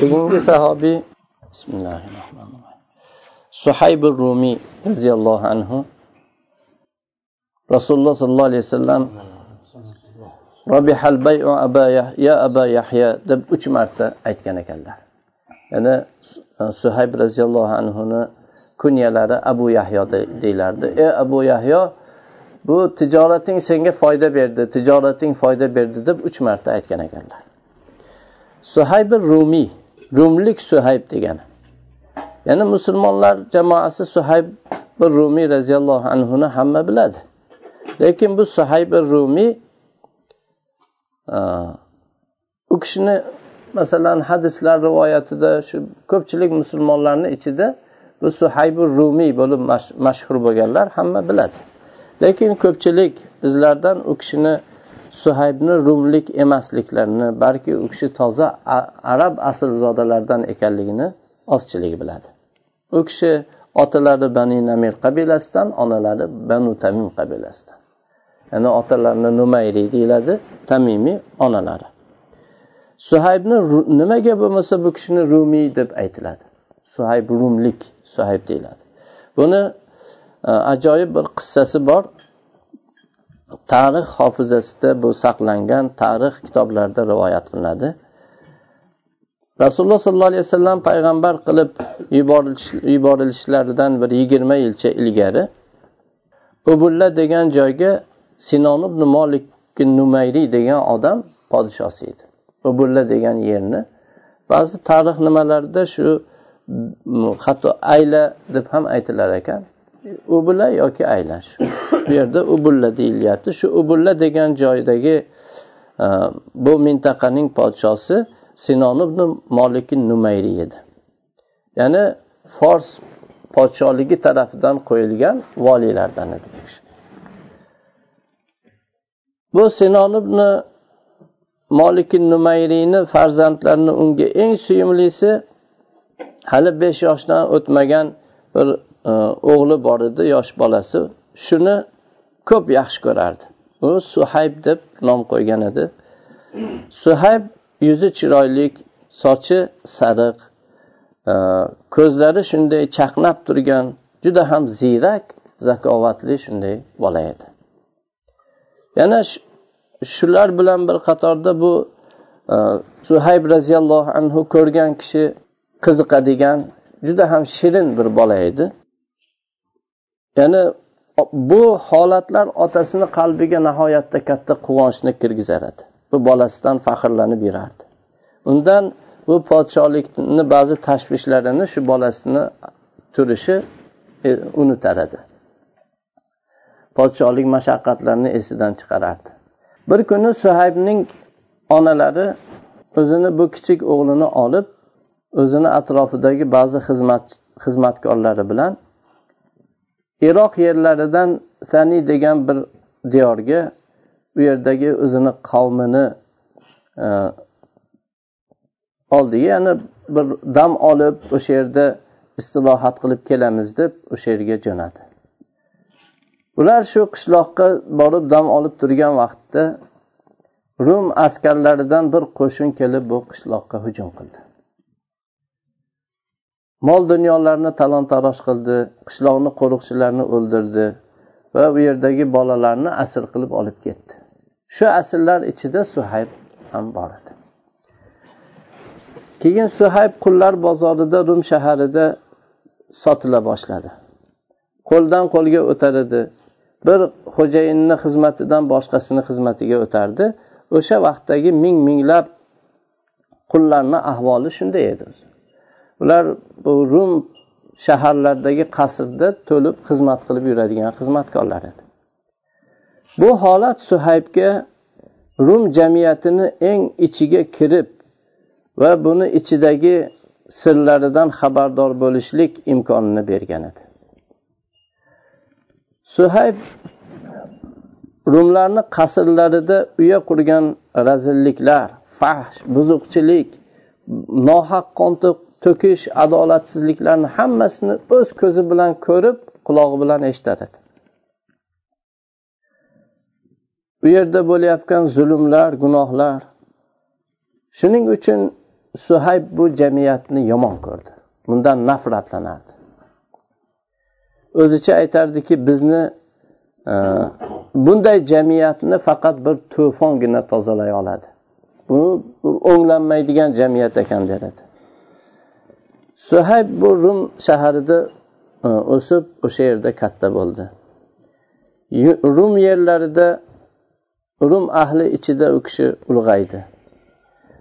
keyingi sahobiy bismillahi rohmanir rohim suhaybi rumiy roziyallohu anhu rasululloh sollallohu alayhi vasallam robihal bayu aba ya aba yahya deb uch marta aytgan ekanlar ya'ni suhayb roziyallohu anhuni kunyalari abu yahyo deyilardi ey abu yahyo bu tijorating senga foyda berdi tijorating foyda berdi deb uch marta aytgan ekanlar suhayb rumiy rumlik suhayb degani. Ya'ni musulmonlar jamoasi suhayb bir rumiy roziyallohu anhuni hamma biladi. Lekin bu suhayb rumiy u kishini masalan hadislar rivoyatida shu ko'pchilik musulmonlarni ichida bu suhaybi rumiy bo'lib mashhur bo'lganlar hamma biladi. Lekin ko'pchilik bizlardan u kishini suhaybni rumlik emasliklarini balki u kishi toza arab aslzodalardan ekanligini ozchiligi biladi. U kishi otalari bani namir qabilasidan onalari banu tamim qabilasidan. Ya'ni otalarini numayriy deyiladi tamimiy onalari. Suhaybni nimaga bo'lmasa bu kishini rumiy deb aytiladi. Suhayb rumlik suhayb deyiladi. Buni e, ajoyib bir qissasi bor. Tarix hofizasida bu saqlangan tarix kitoblarida rivoyat qilinadi. Rasululloh sollallohu alayhi vasallam payg'ambar qilib yuborilishlaridan bir yigirma yilcha ilgari ubulla degan joyga sinon ibn molik numayriy degan odam podshosi edi. Ubulla degan yerni ba'zi tarix nimalarida shu hatto ayla deb ham aytilar ekan. Ubulla yoki aylash. Bu yerda ubulla deyilyapti. Shu ubulla degan joydagi e, bu mintaqaning podshosi sinon ibn molik numayri edi. Ya'ni fors podsholigi tarafidan qo'yilgan voliylardan edi bu sinon ibn moliki numayriyni farzandlarini unga eng suyumlisi hali besh yoshdan o'tmagan bir o'g'li bor edi yosh bolasi. Shuni ko'p yaxshi ko'rardi. U suhayb deb nom qo'ygan edi. Suhayb yuzi chiroyli sochi sariq e, ko'zlari shunday chaqnab turgan juda ham ziyrak zakovatli shunday bola edi. Yana shular bilan bir qatorda bu e, suhayb roziyallohu anhu ko'rgan kishi qiziqadigan juda ham shirin bir bola edi. Ya'ni bu holatlar otasini qalbiga nihoyatda katta quvonchni kirgizar edi bu bolasidan faxrlanib yurardi. Undan bu podshohlikni ba'zi tashvishlarini shu bolasini turishi e, unutar edi podshohlik mashaqqatlarini esidan chiqarardi. Bir kuni suhaybning onalari o'zini bu kichik o'g'lini olib o'zini atrofidagi ba'zi xizmat xizmatkorlari bilan iroq yerlaridan saniy degan bir diyorga u yerdagi o'zini qavmini e, oldiga ya'ni bir dam olib o'sha yerda istilohat qilib kelamiz deb o'sha yerga jo'nadi. Ular shu qishloqqa borib dam olib turgan vaqtda rum askarlaridan bir qo'shin kelib bu qishloqqa hujum qildi. Mol dunyolarni talon taroj qildi qishloqni qo'riqchilarni o'ldirdi va u yerdagi bolalarni asir qilib olib ketdi. Shu asirlar ichida suhayb ham bor edi. Keyin suhayb qullar bozorida rum shaharida sotila boshladi. Qo'ldan qo'lga o'tar edi. Bir xo'jayinni xizmatidan boshqasini xizmatiga o'tardi. O'sha vaqtdagi ming minglab qullarni ahvoli shunday edi. Ular bu rum shaharlaridagi qasrda to'lib xizmat qilib yuradigan xizmatkorlar edi. Bu holat suhaybga rum jamiyatini eng ichiga kirib va buni ichidagi sirlaridan xabardor bo'lishlik imkonini bergan edi. Suhayb rumlarni qasrlarida uya qurgan razilliklar fahsh buzuqchilik nohaq qon to'kish adolatsizliklarni hammasini o'z ko'zi bilan ko'rib qulog'i bilan eshitar edi u yerda bo'layotgan zulmlar gunohlar shuning uchun suhayb bu jamiyatni yomon ko'rdi. Bundan nafratlanardi. O'zicha aytardiki bizni e, bunday jamiyatni faqat bir to'fongina tozalay oladi. Bu o'nglanmaydigan jamiyat ekan deradi suhayb bu rum shaharida e, o'sib o'sha yerda katta bo'ldi. Rum yerlarida rum ahli ichida u kishi ulg'aydi.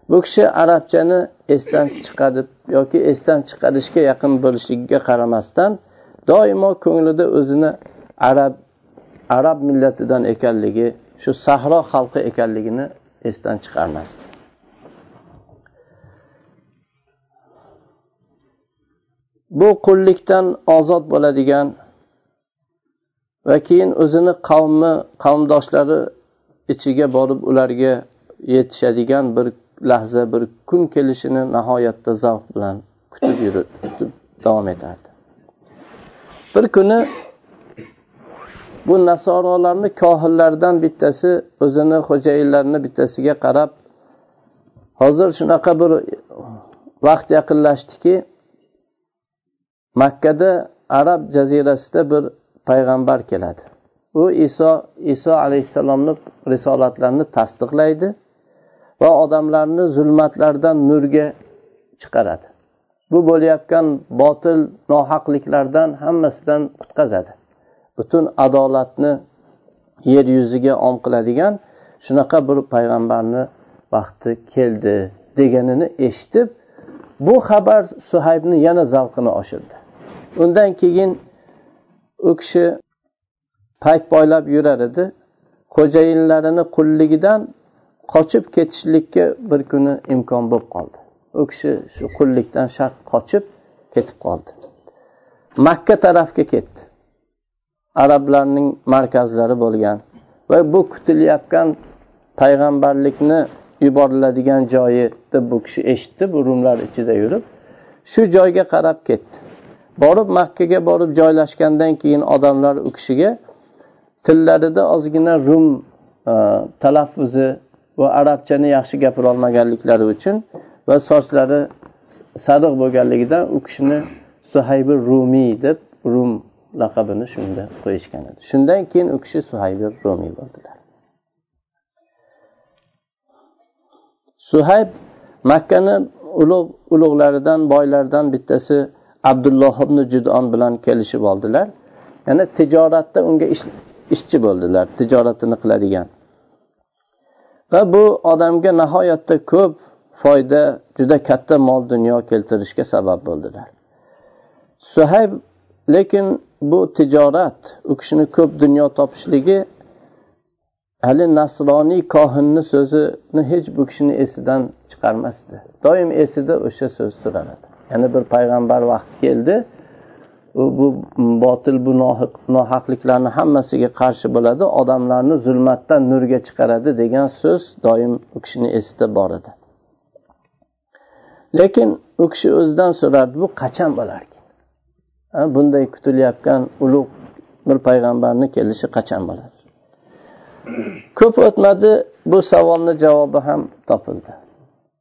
Bu kishi arabchani esdan chiqarib yoki esdan chiqarishga yaqin bo'lishligiga qaramasdan doimo ko'nglida o'zini arab arab millatidan ekanligi shu sahro xalqi ekanligini esdan chiqarmasdi. Bu qullikdan ozod bo'ladigan va keyin o'zini qavmi qavmdoshlari ichiga borib ularga yetishadigan bir lahza bir kun kelishini nihoyatda zavq bilan kutib yurib davom etardi. Bir kuni bu nasorolarni kohinlardan bittasi o'zini xo'jayinlarini bittasiga qarab hozir shunaqa bir vaqt yaqinlashdiki makkada arab jazirasida bir payg'ambar keladi. U iso iso alayhissalomni risolatlarini tasdiqlaydi va odamlarni zulmatlardan nurga chiqaradi. Bu bo'layotgan botil nohaqliklardan hammasidan qutqazadi. Butun adolatni yer yuziga om qiladigan shunaqa bir payg'ambarni vaqti keldi deganini eshitib bu xabar suhaybni yana zavqini oshirdi. Undan keyin u kishi payt boylab yurar edi. Xo'jayinlarini qulligidan qochib ketishlikka bir kuni imkon bo'lib qoldi. U kishi shu qullikdan shart qochib ketib qoldi. Makka tarafga ketdi. Arablarning markazlari bo'lgan va bu kutilayotgan payg'ambarlikni yuboriladigan joyi deb bu kishi eshitdi. Bu rumlar ichida yurib shu joyga qarab ketdi. Borib makkaga borib joylashgandan keyin odamlar u kishiga tillarida ozgina rum e, talaffuzi va arabchani yaxshi gapirolmaganliklari uchun va sochlari sariq bo'lganligidan u kishini suhaybi rumiy deb rum laqabini shunda qo'yishgan edi. Shundan keyin u kishi suhaybi rumiy bo'ldilar. Suhayb makkani ulug' ulug'laridan boylaridan bittasi abdulloh ibn judon bilan kelishib oldilar. Yana tijoratda unga ishchi bo'ldilar tijoratini qiladigan. Va bu odamga nihoyatda ko'p foyda juda katta mol dunyo keltirishga sabab bo'ldilar. Suhayb lekin bu tijorat u kishini ko'p dunyo topishligi hali nasroniy kohinni so'zini hech bu kishini esidan chiqarmasdi. Doim esida o'sha so'z turar yana bir payg'ambar vaqti keldi. U bu botil bu nohaqliklarni hammasiga qarshi bo'ladi. Odamlarni zulmatdan nurga chiqaradi degan so'z doim u kishini esida bor edi. Lekin u kishi o'zidan so'rardi bu qachon bo'larkan bunday kutilayotgan ulug' bir payg'ambarni kelishi qachon bo'ladi? Ko'p o'tmadi bu savolni javobi ham topildi.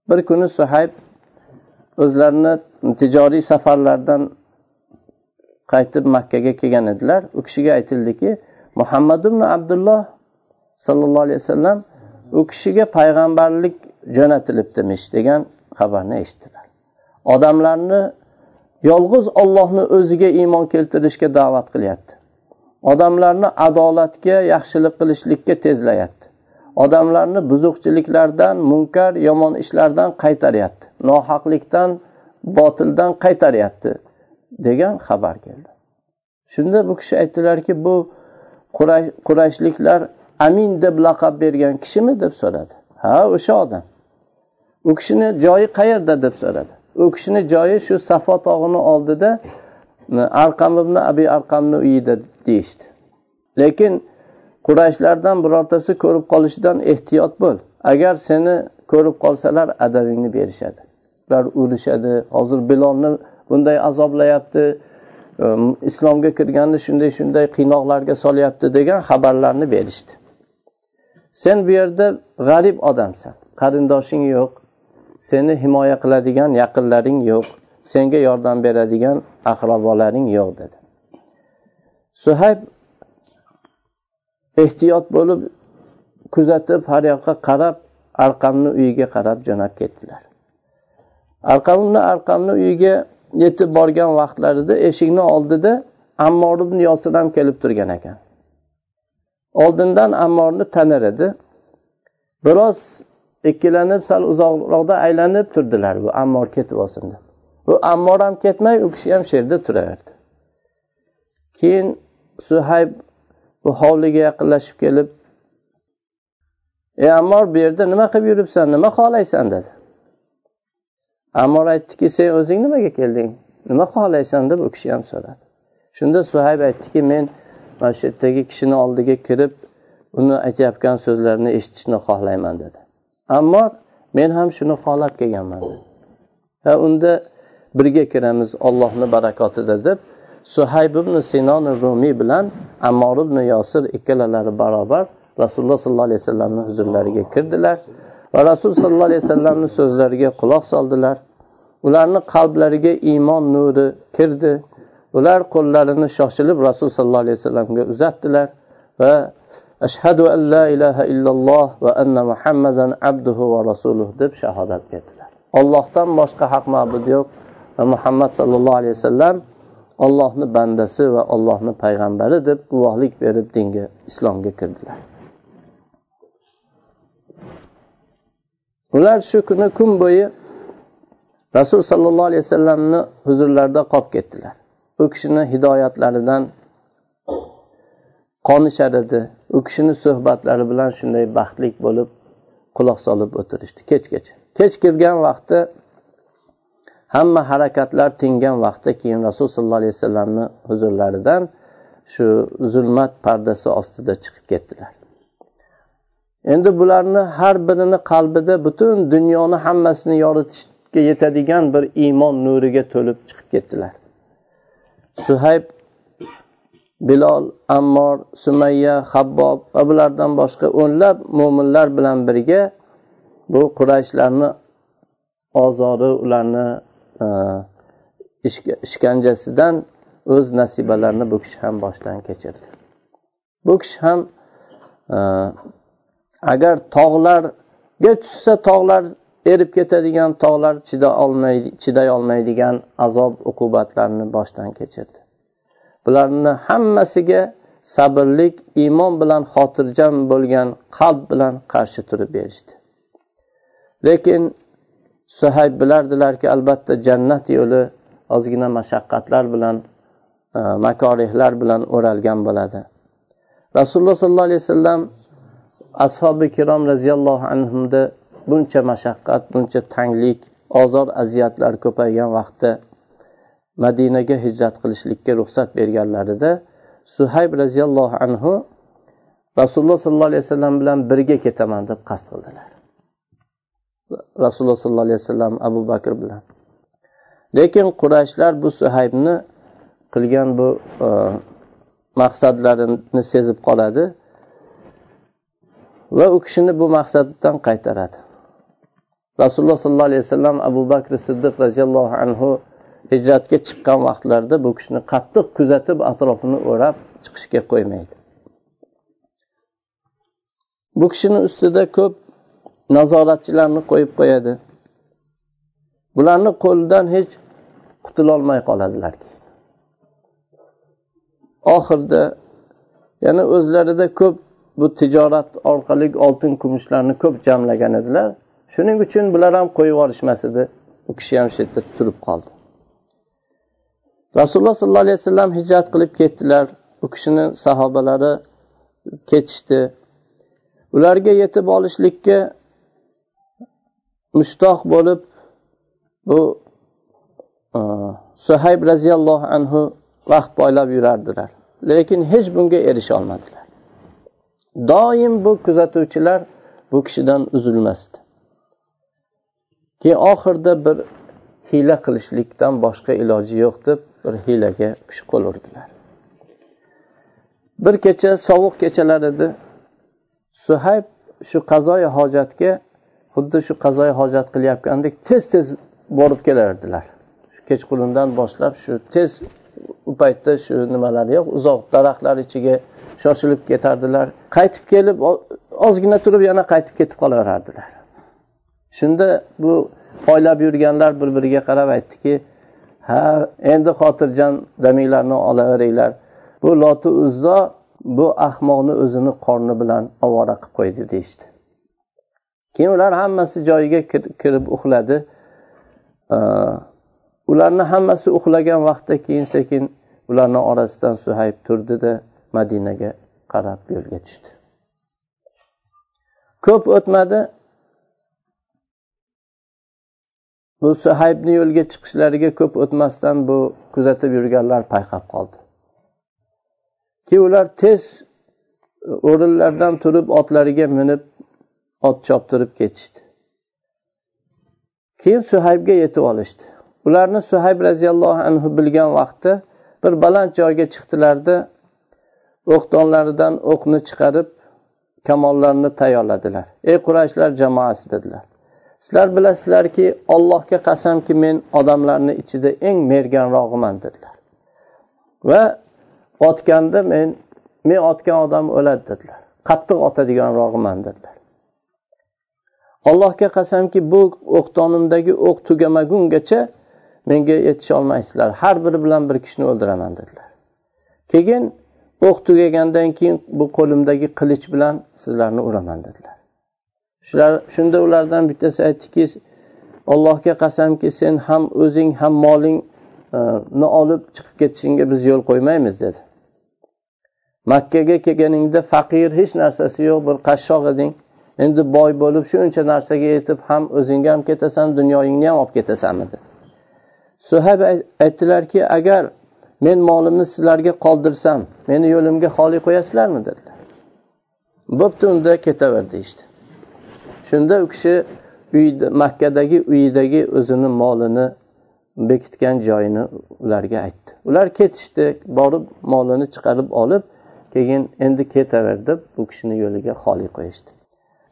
Bir kuni suhayb o'zlarini tijoriy safarlardan qaytib makkaga kelgan edilar. U kishiga aytildiki muhammad ibn abdulloh sollallohu alayhi vasallam u kishiga payg'ambarlik jo'natilibdimish degan xabarni eshitdilar. Odamlarni yolg'iz ollohni o'ziga iymon keltirishga da'vat qilyapti. Odamlarni adolatga yaxshilik qilishlikka tezlayapti. Odamlarni buzuqchiliklardan munkar yomon ishlardan qaytaryapti. Nohaqlikdan botildan qaytaryapti degan xabar keldi. Shunda bu kishi aytdilarki bu qurayshliklar amin deb laqab bergan kishimi deb so'radi. Ha o'sha odam. U kishini joyi qayerda deb so'radi. U kishini joyi shu safo tog'ini oldida arqam ibn abi arqamni uyida deyishdi. Lekin qurayshlardan birortasi ko'rib qolishidan ehtiyot bo'l. Agar seni ko'rib qolsalar adabingni berishadi. Ular urishadi hozir bilolni bunday azoblayapti. Islomga kirganni shunday shunday qiynoqlarga solyapti degan xabarlarni berishdi. Sen bu yerda g'arib odamsan. Qarindoshing yo'q. Seni himoya qiladigan yaqinlaring yo'q. Senga yordam beradigan aqrabolaring yo'q dedi. Suhayb ehtiyot bo'lib kuzatib har yoqqa qarab arqamni uyiga qarab jo'nab ketdilar. Arqamni arqamni uyiga yetib borgan vaqtlarida eshikni oldida ammor ibn yosir ham kelib turgan ekan. Oldindan ammorni tanir edi. Biroz ikkilanib sal uzoqroqda aylanib turdilar bu ammor ketib olsin deb. Bu ammor ham ketmay u kishi ham shu yerda turaverdi. Keyin suhayb bu hovliga yaqinlashib kelib ey ammor bu yerda nima qilib yuribsan nima xohlaysan? dedi. Ammor aytdiki sen o'zing nimaga kelding? Nima xohlaysan? deb u kishi ham so'radi. Shunda suhayb aytdiki men mana shu yerdagi kishini oldiga kirib uni aytayotgan so'zlarini eshitishni xohlayman dedi. Ammo men ham shuni xohlab kelganman va unda birga kiramiz ollohni barakotida deb suhayb ibn sinon rumiy bilan ammor ibn yosir ikkalalari barobar rasululloh sollallohu alayhi vasallamni huzurlariga kirdilar va rasul sollallohu alayhi vasallamni so'zlariga quloq soldilar. Ularni qalblariga iymon nuri kirdi. Ular qo'llarini shoshilib rasul sollallohu alayhi vasallamga uzatdilar va ashhadu an la ilaha illalloh va anna muhammadan abduhu va rasuluh deb shahodat berdilar. Ollohdan boshqa haq ma'bud yo'q va muhammad sallallohu alayhi vasallam ollohni bandasi va ollohni payg'ambari deb guvohlik berib dinga islomga kirdilar. Ular shu kuni kun bo'yi rasul sollallohu alayhi vasallamni huzurlarida qolib ketdilar. U kishini hidoyatlaridan qonishar edi. U kishini suhbatlari bilan shunday baxtli bo'lib quloq solib o'tirishdi. Kechgacha kech kirgan vaqtda hamma harakatlar tingan vaqtda keyin rasululloh sollallohu alayhi vasallamni huzurlaridan shu zulmat pardasi ostida chiqib ketdilar. Endi bularni har birini qalbida butun dunyoni hammasini yoritishga yetadigan bir iymon nuriga to'lib chiqib ketdilar. Suhayb bilol ammor sumayya habbob va bulardan boshqa o'nlab mo'minlar bilan birga bu qurayshlarni ozori ularni ishkanjasidan o'z nasibalarini bu kishi ham boshdan kechirdi. Bu kishi ham agar tog'larga tushsa tog'lar erib ketadigan tog'lar chiday olmaydigan azob uqubatlarni boshdan kechirdi. Bularni hammasiga sabrlik iymon bilan xotirjam bo'lgan qalb bilan qarshi turib berishdi. Lekin suhayb bilardilarki albatta jannat yo'li ozgina mashaqqatlar bilan e, makorihlar bilan o'ralgan bo'ladi. Rasululloh sollallohu alayhi vasallam ashobi kirom roziyallohu anhumda buncha mashaqqat buncha tanglik ozor aziyatlar ko'paygan vaqtda madinaga hijrat qilishlikka ruxsat berganlarida suhayb roziyallohu anhu rasululloh sollallohu alayhi vasallam bilan birga ketaman deb qasd qildilar. Rasululloh sollallohu alayhi vasallam abu bakr bilan. Lekin qurayshlar bu suhaybni qilgan bu e, maqsadlarini sezib qoladi va u kishini bu maqsadidan qaytaradi. Rasululloh sollallohu alayhi vasallam abu bakr siddiq roziyallohu anhu hijratga chiqqan vaqtlarida bu kishini qattiq kuzatib atrofini o'rab chiqishga qo'ymaydi. Bu kishini ustida ko'p nazoratchilarni qo'yib qo'yadi. Bularni qo'lidan hech qutulolmay qoladilar. Oxirida yana o'zlarida ko'p bu tijorat orqali oltin kumushlarni ko'p jamlagan edilar. Shuning uchun bular ham qo'yib yuborishmas edi. U kishi ham shu yerda turib qoldi. Rasululloh sollallohu alayhi vasallam hijrat qilib ketdilar. U kishini sahobalari ketishdi. Ularga yetib olishlikka mushtoq bo'lib bu e, suhayb roziyallohu anhu vaqt poylab yurardilar. Lekin hech bunga erisha olmadilar. Doim bu kuzatuvchilar bu kishidan uzilmasdi. Keyin oxirida bir hiyla qilishlikdan boshqa iloji yo'q deb bir hiylaga qo'l urdilar bir kecha sovuq kechalar edi. Suhayb shu qazoyi hojatga xuddi shu qazoyi hojat qilayotgandek tez tez borib kelardilar. Kechqurundan boshlab shu tez u paytda shu nimalari yo'q uzoq daraxtlar ichiga shoshilib ketardilar. Qaytib kelib ozgina turib yana qaytib ketib qolaverardilar. Shunda bu poylab yurganlar bir biriga qarab aytdiki ha endi xotirjam daminglarni olaveringlar. Bu loti uzzo bu ahmoqni o'zini qorni bilan ovora qilib qo'ydi deyishdi. Keyin ular hammasi joyiga kirib uxladi. Ularni hammasi uxlagan vaqtda keyin sekin ularni orasidan suhayb turdida madinaga qarab yo'lga tushdi. Ko'p o'tmadi. Bu suhaybni yo'lga chiqishlariga ko'p o'tmasdan bu kuzatib yurganlar payqab qoldi. Keyin ular tez o'rinlaridan turib otlariga minib ot choptirib ketishdi. Keyin suhaybga yetib olishdi. Ularni suhayb roziyallohu anhu bilgan vaqtda bir baland joyga chiqdilarda o'qdonlaridan o'qni chiqarib kamonlarni tayyorladilar. Ey qurayshlar jamoasi dedilar. Sizlar bilasizlarki ollohga qasamki men odamlarni ichida eng merganrog'iman dedilar. Va otganda men men otgan odam o'ladi dedilar. Qattiq otadiganrog'iman dedilar. Allohga qasamki bu o'qdonimdagi o'q tugamagungacha menga yetisholmaysizlar har biri bilan bir kishini o'ldiraman dedilar. Keyin o'q tugagandan keyin bu qo'limdagi qilich bilan sizlarni uraman dedilar. Shular shunda ulardan bittasi aytdiki allohga qasamki sen ham o'zing ham molingni e, olib chiqib ketishingga biz yo'l qo'ymaymiz dedi. Makkaga kelganingda faqir hech narsasi yo'q bir qashshoq eding. Endi boy bo'lib shuncha narsaga yetib ham o'zingga ham ketasan dunyoyingni ham olib ketasanmi dedi. Suhab aytdilarki agar men molimni sizlarga qoldirsam meni yo'limga xoli qo'yasizlarmi dedilar. Bo'pti unda ketaver deyishdi. Shunda u kishi uyda makkadagi uyidagi o'zini molini bekitgan joyini ularga aytdi. Ular ketishdi borib molini chiqarib olib keyin endi ketaver deb bu kishini yo'liga xoli qo'yishdi.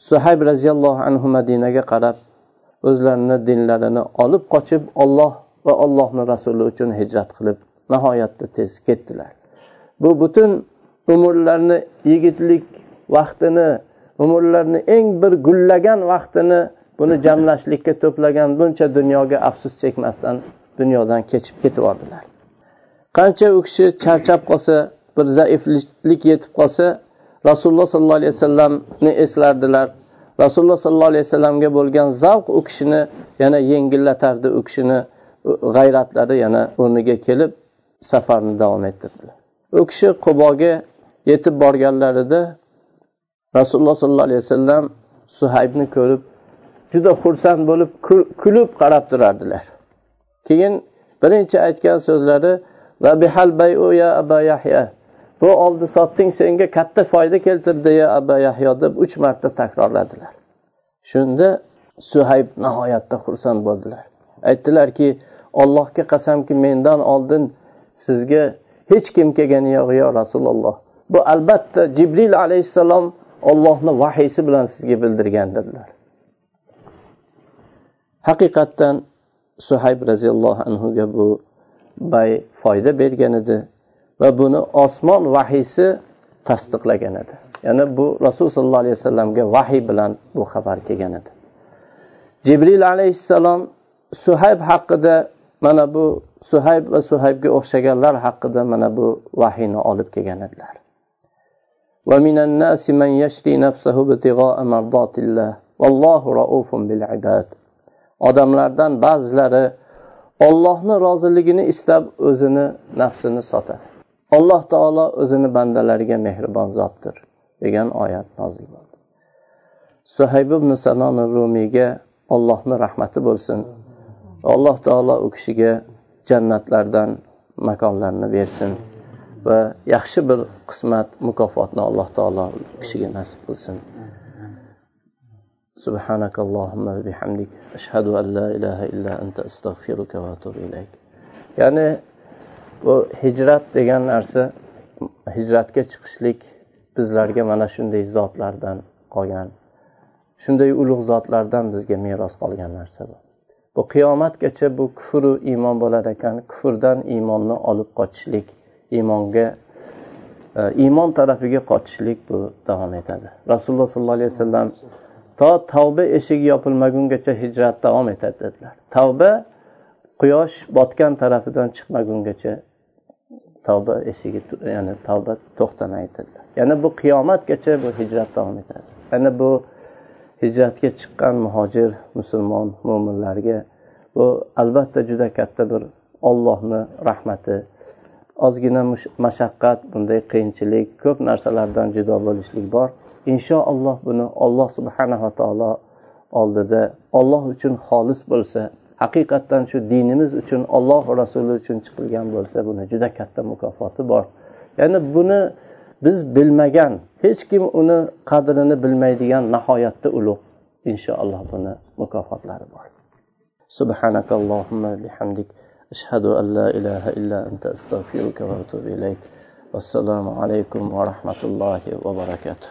Suhayb roziyallohu anhu madinaga qarab o'zlarini dinlarini olib qochib olloh va allohni rasuli uchun hijrat qilib nihoyatda tez ketdilar. Bu butun umrlarini yigitlik vaqtini umrlarini eng bir gullagan vaqtini buni jamlashlikka to'plagan buncha dunyoga afsus chekmasdan dunyodan kechib ketib yubordilar qancha u kishi charchab qolsa bir zaiflik yetib qolsa rasululloh sollallohu alayhi vasallamni eslardilar. Rasululloh sollallohu alayhi vasallamga bo'lgan zavq u kishini yana yengillatardi u kishini g'ayratlari yana o'rniga kelib safarni davom ettirdi u kishi quboga yetib borganlarida rasululloh sollallohu alayhi vasallam suhaybni ko'rib juda xursand bo'lib kulib qarab turardilar. Keyin birinchi aytgan so'zlari ya aba yahya. Bu oldi sotding senga katta foyda keltirdi ya aba yahyo deb uch marta takrorladilar. Shunda suhayb nihoyatda xursand bo'ldilar. Aytdilarki ollohga qasamki mendan oldin sizga hech kim kelgani yo'q yo rasululloh. Bu albatta jibril alayhissalom ollohni vahiysi bilan sizga bildirgan dedilar haqiqatdan suhayb roziyallohu anhuga bu bay foyda bergan edi. va buni osmon vahiysi tasdiqlagan edi ya'ni bu rasululloh sollallohu alayhi vasallamga vahiy bilan bu xabar kelgan edi jibril alayhissalom suhayb haqida mana bu suhayb va suhaybga o'xshaganlar haqida mana bu vahiyni olib kelgan edilar ومن الناس من يشري نفسه ابتغاء مرضات الله والله رؤوف بالعباد odamlardan ba'zilari ollohni roziligini istab o'zini nafsini sotadi alloh taolo o'zini bandalariga mehribon zotdir degan oyat nozil bo'ldi suhayb ibn sanon rumiyga ollohni rahmati bo'lsin alloh taolo u kishiga jannatlardan makonlarni bersin va yaxshi bir qismat mukofotni alloh taolo kishiga nasib qilsin سبحانك اللهم وبحمدك أشهد أن لا إله إلا أنت أستغفرك وأتوب إليك ya'ni bu hijrat degan narsa hijratga chiqishlik bizlarga mana shunday zotlardan qolgan. Shunday ulug' zotlardan bizga meros qolgan narsa bu. Bu qiyomatgacha bu kufru iymon bo'lar ekan. Kufrdan iymonni olib qochishlik iymonga e, iymon tarafiga qochishlik bu davom etadi. Rasululloh sollallohu alayhi vasallam to tavba eshigi yopilmagungacha hijrat davom etadi dedilar. Tavba quyosh botgan tarafidan chiqmagungacha tavba eshigi ya'ni tavba to'xtamaydi dedilar ya'ni bu qiyomatgacha bu hijrat davom etadi. Ya'ni bu hijratga chiqqan muhojir musulmon mo'minlarga bu albatta juda katta bir ollohni rahmati ozgina mashaqqat bunday qiyinchilik ko'p narsalardan judo bo'lishlik bor. Inshaalloh buni olloh subhanava taolo oldida olloh uchun xolis bo'lsa haqiqatdan shu dinimiz uchun olloh rasuli uchun chiqilgan bo'lsa buni juda katta mukofoti bor ya'ni buni biz bilmagan hech kim uni qadrini bilmaydigan nihoyatda ulug' inshaalloh buni mukofotlari bor سبحانك اللهم بحمدك أشهد أن لا إله إلا أنت أستغفرك وأتوب إليك والسلام عليكم ورحمة الله وبركاته